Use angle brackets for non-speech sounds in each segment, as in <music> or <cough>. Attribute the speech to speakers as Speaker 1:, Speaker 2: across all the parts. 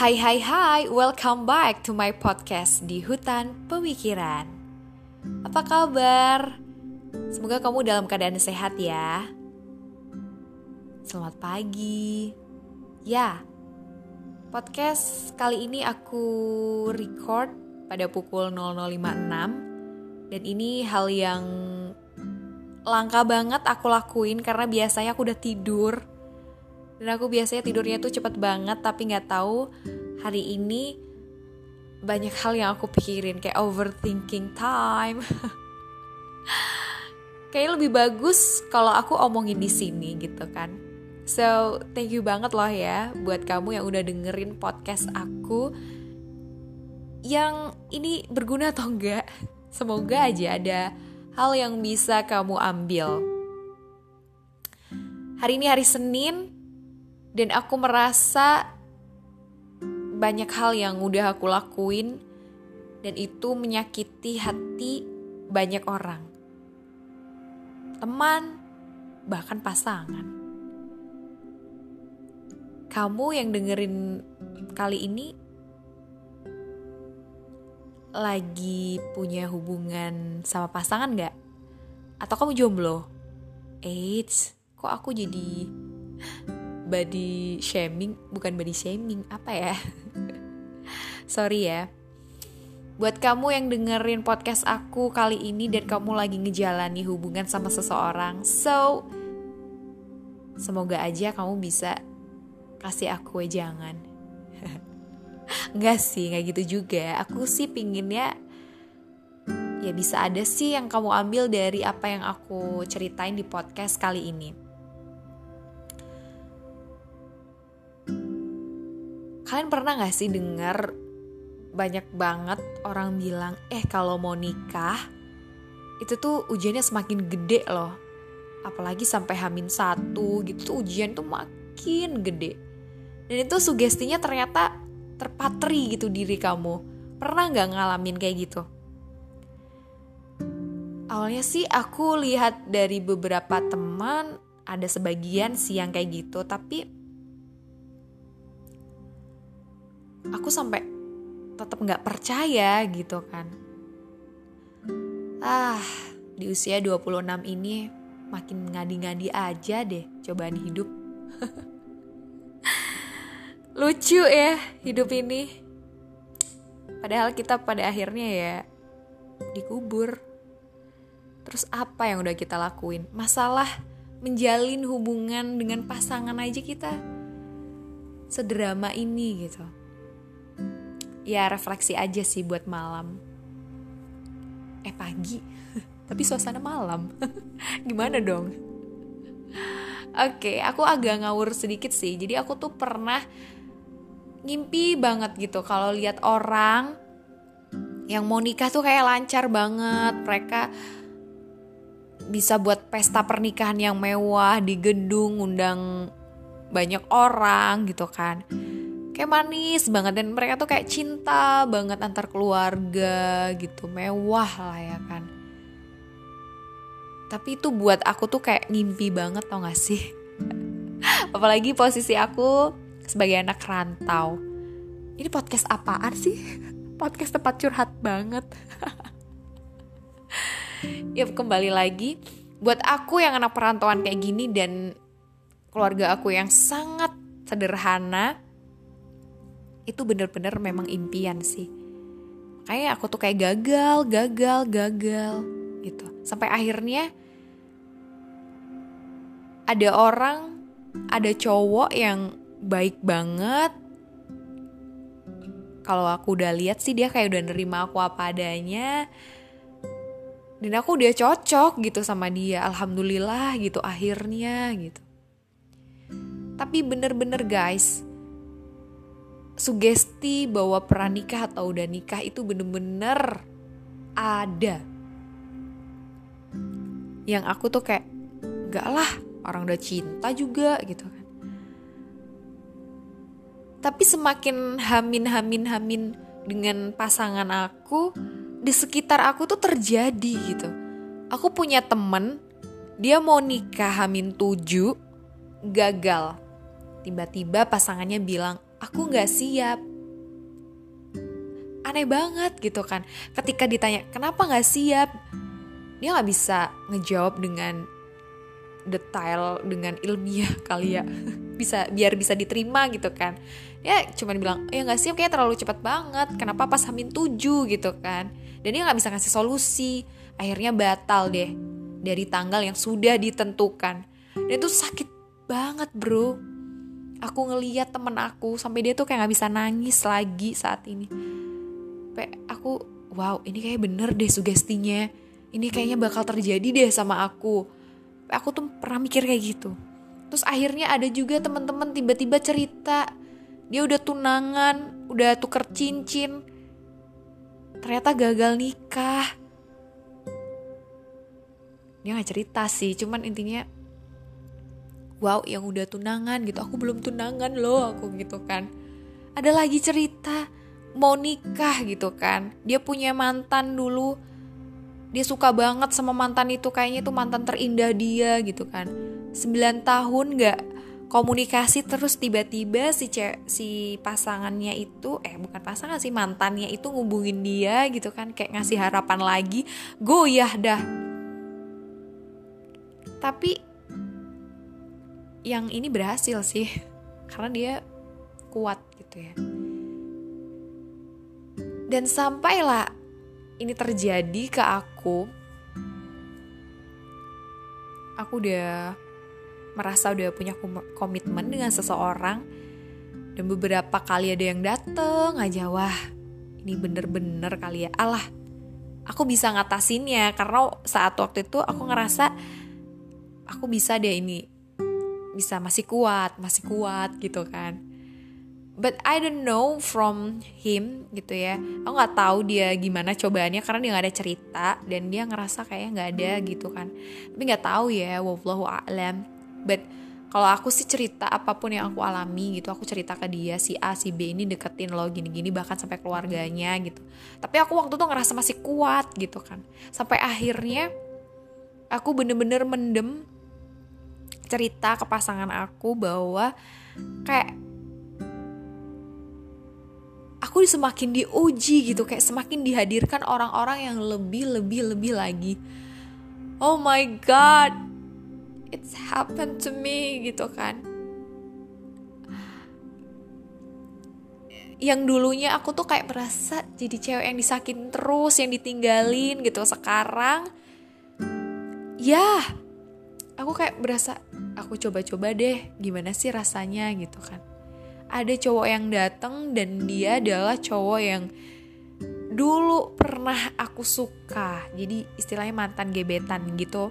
Speaker 1: Hai hai hai, welcome back to my podcast di Hutan Pemikiran. Apa kabar? Semoga kamu dalam keadaan sehat ya. Selamat pagi. Ya, podcast kali ini aku record pada pukul 00.56 dan ini hal yang langka banget aku lakuin karena biasanya aku udah tidur dan aku biasanya tidurnya tuh cepet banget tapi nggak tahu hari ini banyak hal yang aku pikirin kayak overthinking time. <laughs> kayak lebih bagus kalau aku omongin di sini gitu kan. So, thank you banget loh ya buat kamu yang udah dengerin podcast aku. Yang ini berguna atau enggak? Semoga aja ada hal yang bisa kamu ambil. Hari ini hari Senin, dan aku merasa banyak hal yang udah aku lakuin dan itu menyakiti hati banyak orang. Teman, bahkan pasangan. Kamu yang dengerin kali ini lagi punya hubungan sama pasangan gak? Atau kamu jomblo? Eits, kok aku jadi body shaming bukan body shaming apa ya <laughs> sorry ya buat kamu yang dengerin podcast aku kali ini dan kamu lagi ngejalani hubungan sama seseorang so semoga aja kamu bisa kasih aku jangan Enggak <laughs> sih, nggak gitu juga. Aku sih pinginnya ya bisa ada sih yang kamu ambil dari apa yang aku ceritain di podcast kali ini. Kalian pernah gak sih denger banyak banget orang bilang, eh kalau mau nikah, itu tuh ujiannya semakin gede loh. Apalagi sampai hamin satu gitu tuh ujian tuh makin gede. Dan itu sugestinya ternyata terpatri gitu diri kamu. Pernah gak ngalamin kayak gitu? Awalnya sih aku lihat dari beberapa teman ada sebagian sih yang kayak gitu, tapi aku sampai tetap nggak percaya gitu kan. Ah, di usia 26 ini makin ngadi-ngadi aja deh cobaan hidup. <laughs> Lucu ya hidup ini. Padahal kita pada akhirnya ya dikubur. Terus apa yang udah kita lakuin? Masalah menjalin hubungan dengan pasangan aja kita sederama ini gitu ya refleksi aja sih buat malam. Eh pagi. <laughs> Tapi suasana malam. <laughs> Gimana dong? Oke okay, aku agak ngawur sedikit sih. Jadi aku tuh pernah ngimpi banget gitu. Kalau lihat orang yang mau nikah tuh kayak lancar banget. Mereka bisa buat pesta pernikahan yang mewah di gedung undang banyak orang gitu kan kayak manis banget. Dan mereka tuh kayak cinta banget antar keluarga gitu. Mewah lah ya kan. Tapi itu buat aku tuh kayak ngimpi banget tau gak sih? <laughs> Apalagi posisi aku sebagai anak rantau. Ini podcast apaan sih? <laughs> Podcast tempat curhat banget. <laughs> Ya kembali lagi. Buat aku yang anak perantauan kayak gini dan keluarga aku yang sangat sederhana itu bener-bener memang impian sih. Kayak aku tuh kayak gagal gagal gagal gitu. Sampai akhirnya ada orang ada cowok yang baik banget. Kalau aku udah lihat sih dia kayak udah nerima aku apa adanya. Dan aku udah cocok gitu sama dia. Alhamdulillah gitu akhirnya gitu. Tapi bener-bener guys sugesti bahwa pranikah atau udah nikah itu bener-bener ada. Yang aku tuh kayak, gak lah orang udah cinta juga gitu kan. Tapi semakin hamin-hamin-hamin dengan pasangan aku, di sekitar aku tuh terjadi gitu. Aku punya temen, dia mau nikah hamin tujuh, gagal. Tiba-tiba pasangannya bilang, aku gak siap. Aneh banget gitu kan. Ketika ditanya kenapa nggak siap? Dia nggak bisa ngejawab dengan detail dengan ilmiah <laughs> kali ya. Bisa biar bisa diterima gitu kan. Ya cuman bilang ya nggak siap kayak terlalu cepat banget. Kenapa pas hamin tujuh? gitu kan. Dan dia nggak bisa ngasih solusi. Akhirnya batal deh dari tanggal yang sudah ditentukan. Dan itu sakit banget bro aku ngeliat temen aku sampai dia tuh kayak nggak bisa nangis lagi saat ini. Pe, aku wow ini kayak bener deh sugestinya. Ini kayaknya bakal terjadi deh sama aku. Aku tuh pernah mikir kayak gitu. Terus akhirnya ada juga teman-teman tiba-tiba cerita. Dia udah tunangan udah tuker cincin. Ternyata gagal nikah. Dia nggak cerita sih cuman intinya wow yang udah tunangan gitu. Aku belum tunangan loh aku gitu kan. Ada lagi cerita mau nikah gitu kan. Dia punya mantan dulu. Dia suka banget sama mantan itu kayaknya itu mantan terindah dia gitu kan. 9 tahun gak komunikasi terus tiba-tiba si ce si pasangannya itu eh bukan pasangan sih mantannya itu ngubungin dia gitu kan. Kayak ngasih harapan lagi goyah dah. Tapi yang ini berhasil sih. <laughs> Karena dia kuat gitu ya. Dan sampailah ini terjadi ke aku aku udah merasa udah punya komitmen dengan seseorang dan beberapa kali ada yang dateng aja wah ini bener-bener kali ya. Allah aku bisa ngatasinnya karena saat waktu itu aku ngerasa aku bisa deh ini bisa masih kuat masih kuat gitu kan. But I don't know from him gitu ya. Aku nggak tahu dia gimana cobaannya karena dia nggak ada cerita dan dia ngerasa kayaknya nggak ada gitu kan. Tapi nggak tahu ya wallahu a'lam. But kalau aku sih cerita apa pun yang aku alami gitu aku cerita ke dia si A si B ini deketin lo gini-gini bahkan sampai keluarganya gitu. Tapi aku waktu tuh ngerasa masih kuat gitu kan. Sampai akhirnya aku bener-bener mendem cerita ke pasangan aku bahwa kayak aku semakin diuji gitu kayak semakin dihadirkan orang-orang yang lebih lebih lebih lagi. Oh my god it's happened to me gitu kan. Yang dulunya aku tuh kayak merasa jadi cewek yang disakin terus yang ditinggalin gitu. Sekarang ya aku kayak berasa aku coba-coba deh gimana sih rasanya gitu kan. Ada cowok yang datang dan dia adalah cowok yang dulu pernah aku suka. Jadi istilahnya mantan gebetan gitu.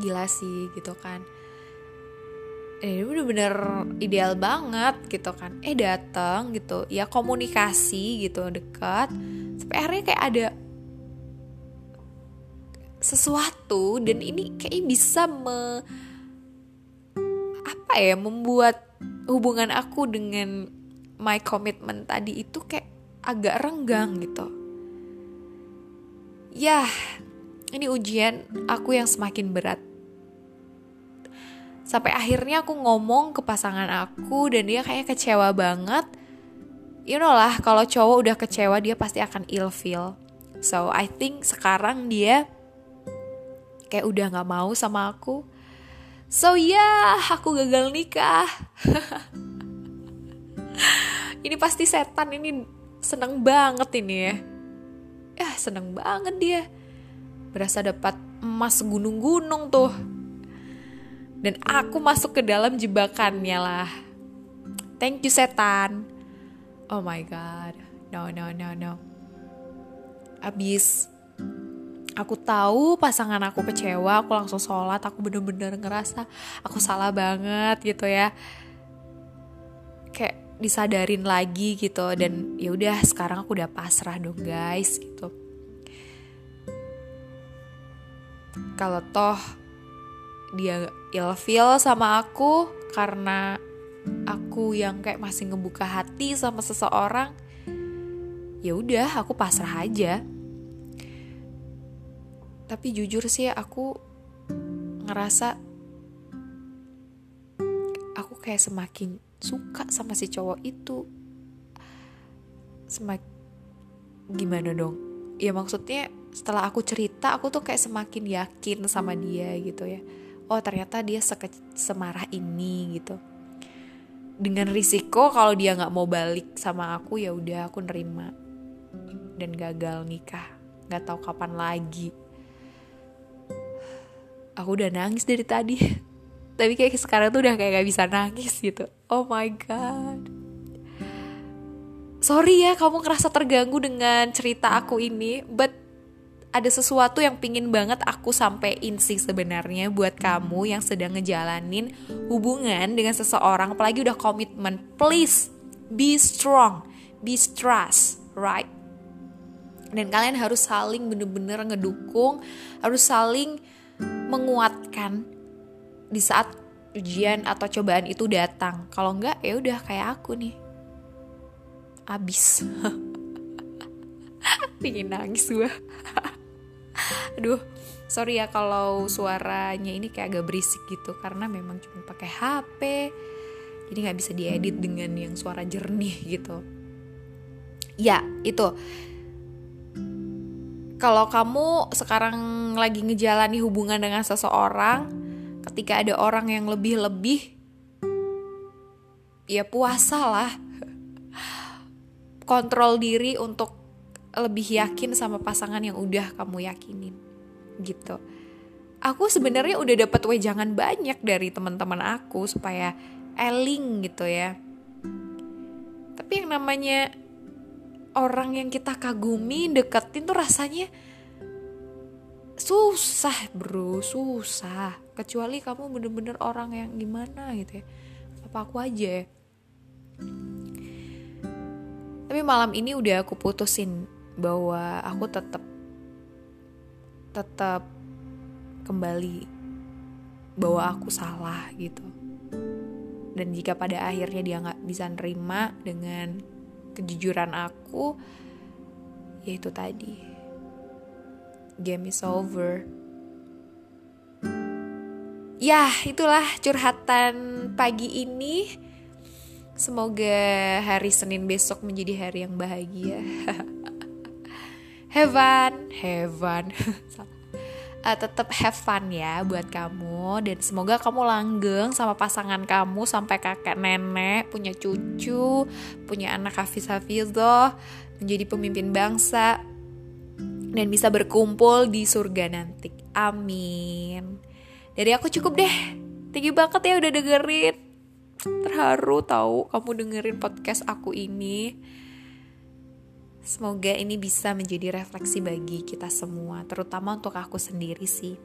Speaker 1: Gila sih gitu kan. Ini bener-bener ideal banget gitu kan. Eh datang gitu. Ya komunikasi gitu dekat. Sampai akhirnya kayak ada sesuatu dan ini kayak bisa me apa ya membuat hubungan aku dengan my commitment tadi itu kayak agak renggang gitu. Ya, ini ujian aku yang semakin berat. Sampai akhirnya aku ngomong ke pasangan aku dan dia kayak kecewa banget. You know lah, kalau cowok udah kecewa dia pasti akan ill feel. So I think sekarang dia kayak udah gak mau sama aku so ya yeah, aku gagal nikah. Ini pasti setan ini seneng banget ini ya. Ya seneng banget dia. Berasa dapat emas gunung-gunung tuh. Dan aku masuk ke dalam jebakannya lah. Thank you setan. Oh my god. No no no no. Abis aku tahu pasangan aku kecewa aku langsung sholat aku bener-bener ngerasa aku salah banget gitu ya. Kayak disadarin lagi gitu dan ya udah sekarang aku udah pasrah dong guys gitu. Kalau toh dia ilfeel sama aku karena aku yang kayak masih ngebuka hati sama seseorang ya udah aku pasrah aja tapi jujur sih aku ngerasa aku kayak semakin suka sama si cowok itu. Semak gimana dong? Ya maksudnya setelah aku cerita aku tuh kayak semakin yakin sama dia gitu ya. Oh ternyata dia semarah ini gitu. Dengan risiko kalau dia nggak mau balik sama aku ya udah aku nerima dan gagal nikah. Nggak tahu kapan lagi aku udah nangis dari tadi <laughs> tapi kayak sekarang tuh udah kayak gak bisa nangis gitu oh my god sorry ya kamu ngerasa terganggu dengan cerita aku ini, but ada sesuatu yang pingin banget aku sampein sih sebenarnya buat kamu yang sedang ngejalanin hubungan dengan seseorang, apalagi udah komitmen. Please be strong, be trust, right? Dan kalian harus saling bener-bener ngedukung, harus saling menguatkan di saat ujian atau cobaan itu datang. Kalau enggak ya udah kayak aku nih. Abis. <laughs> Pingin nangis gue <laughs> aduh sorry ya kalau suaranya ini kayak agak berisik gitu karena memang cuma pakai HP jadi nggak bisa diedit dengan yang suara jernih gitu. Ya itu kalau kamu sekarang lagi ngejalani hubungan dengan seseorang ketika ada orang yang lebih-lebih ya puasa lah. Kontrol diri untuk lebih yakin sama pasangan yang udah kamu yakinin gitu. Aku sebenarnya udah dapat wejangan banyak dari teman-teman aku supaya eling gitu ya. Tapi yang namanya orang yang kita kagumi deketin tuh rasanya susah bro. Susah. Kecuali kamu bener-bener orang yang gimana gitu ya. Apa aku aja ya. Tapi malam ini udah aku putusin bahwa aku tetap tetap kembali bahwa aku salah gitu. Dan jika pada akhirnya dia nggak bisa nerima dengan kejujuran aku ya itu tadi game is over ya itulah curhatan pagi ini Semoga hari Senin besok menjadi hari yang bahagia. <laughs> have fun. <laughs> uh, tetap have fun ya buat kamu. Dan semoga kamu langgeng sama pasangan kamu sampai kakek nenek punya cucu punya anak hafiz hafizah menjadi pemimpin bangsa dan bisa berkumpul di surga nanti. Amin. Dari aku cukup deh. You banget ya udah dengerin. Terharu tahu kamu dengerin podcast aku ini. Semoga ini bisa menjadi refleksi bagi kita semua, terutama untuk aku sendiri sih.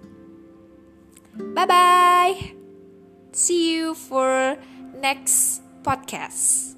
Speaker 1: Bye bye. See you for next podcast.